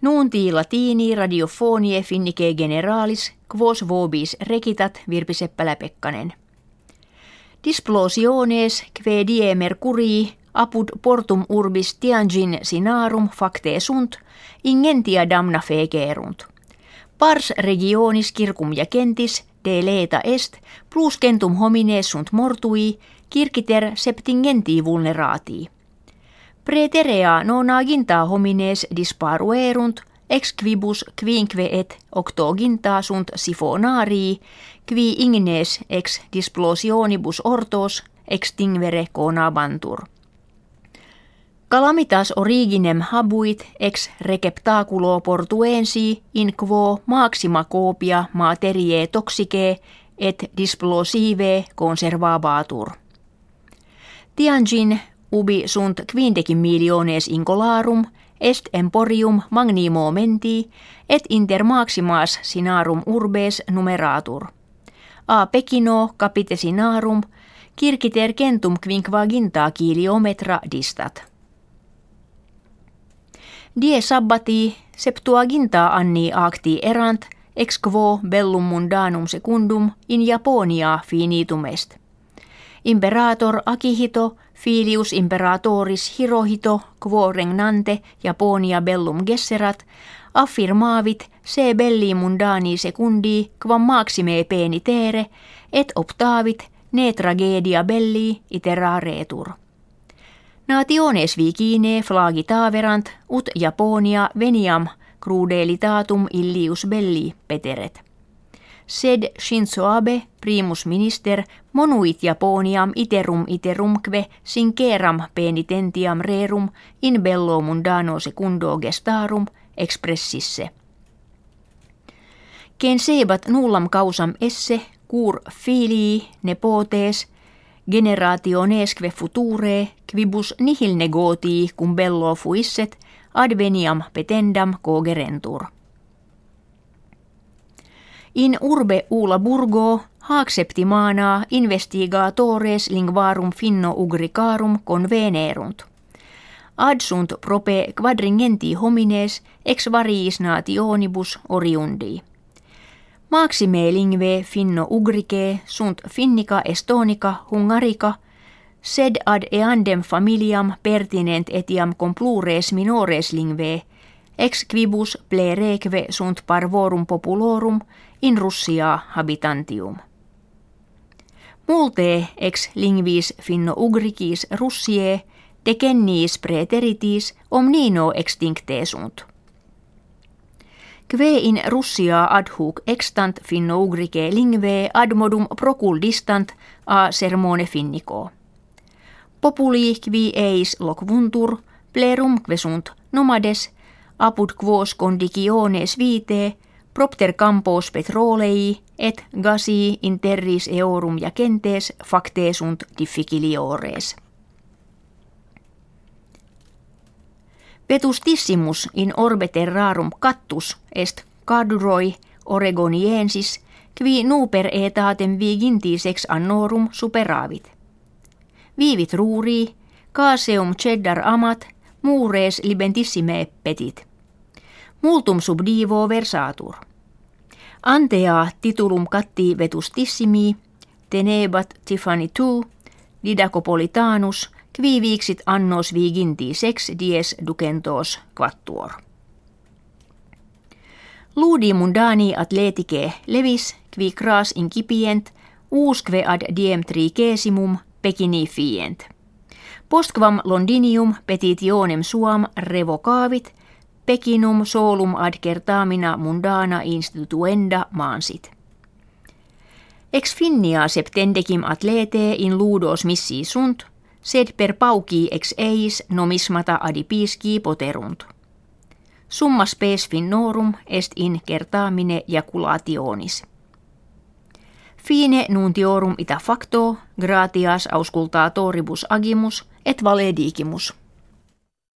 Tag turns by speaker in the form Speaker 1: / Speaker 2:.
Speaker 1: Nuunti latini radiofonie finnike generalis quos vobis rekitat Virpi Seppälä-Pekkanen. Displosiones kve die mercurii apud portum urbis Tianjin sinarum facte sunt, ingentia damna fegerunt. Pars regionis circum ja kentis de leta est, plus kentum homine sunt mortui, kirkiter septingenti vulneratii. Preterea nona ginta homines disparuerunt, ex quibus quinque et octoginta sunt sifonarii, qui ignes ex displosionibus ortos extingvere conabantur. Calamitas originem habuit ex receptaculo portuensi in quo maxima copia materie toxicae et displosive conservabatur. Tianjin ubi sunt quindecim miliones incolarum est emporium magni momenti et inter maximas sinarum urbes numeratur. A Pekino capite sinarum kirkiter kentum quinquaginta kiliometra distat. Die sabbati septuaginta anni acti erant ex quo bellum mundanum secundum in Japonia finitum est. Imperator Akihito filius imperatoris Hirohito quo regnante Japonia bellum gesserat affirmavit se belli mundani secundi quam maxime penitere et optavit ne tragedia belli iteraretur. Nationes vicine flagitaverant ut Japonia veniam crudelitatum illius belli peteret. Sed Shinzo Abe, primus minister, monuit Japoniam iterum iterumque sinceram penitentiam rerum in bello mundano secundo gestarum expressisse. Ken sebat nullam causam esse cur filii nepotes generationesque future quibus nihil negoti cum bello fuisset adveniam petendam cogerentur. In urbe ula burgo mana investigatores linguarum finno ugricarum convenerunt. Ad sunt prope quadringenti homines ex variis nationibus oriundi. Maxime lingve finno ugrike sunt finnica estonica hungarica sed ad eandem familiam pertinent etiam complures minores lingve ex quibus plereque sunt parvorum populorum in Russia habitantium. Multe ex lingvis finno-ugrikis russie decenniis preteritis omnino extincte sunt. Kve in Russia ad hoc extant finno-ugrike lingve ad modum proculdistant a sermone finnico. Populi qui eis locvuntur, plerum sunt nomades, apud quos condiciones vitae, propter campos petrolei et gasi interris eorum ja kentes facte sunt difficiliores. Petustissimus in orbe terrarum cattus est caduroi oregoniensis qui nuper etatem vigintis ex annorum superavit. Viivit ruuri, caseum cheddar amat, muures libentissime petit. Multum sub divo versatur. Antea titulum catti vetustissimi, tenebat Tiffany tu, didacopolitanus, qui vixit annos viginti sex dies ducentos quattuor. Ludi mundani atletike levis, qui cras incipient, usque ad diem trigesimum pekini fient. Postquam Londinium petitionem suam revocavit, pekinum solum ad kertamina mundana instituenda mansit. Ex finnia septendecim atlete in ludos missi sunt, sed per pauci ex eis nomismata adipisci poterunt. Summa spes finnorum est in kertamine jaculationis. Fine nuntiorum ita facto, gratias auscultatoribus agimus et valedigimus.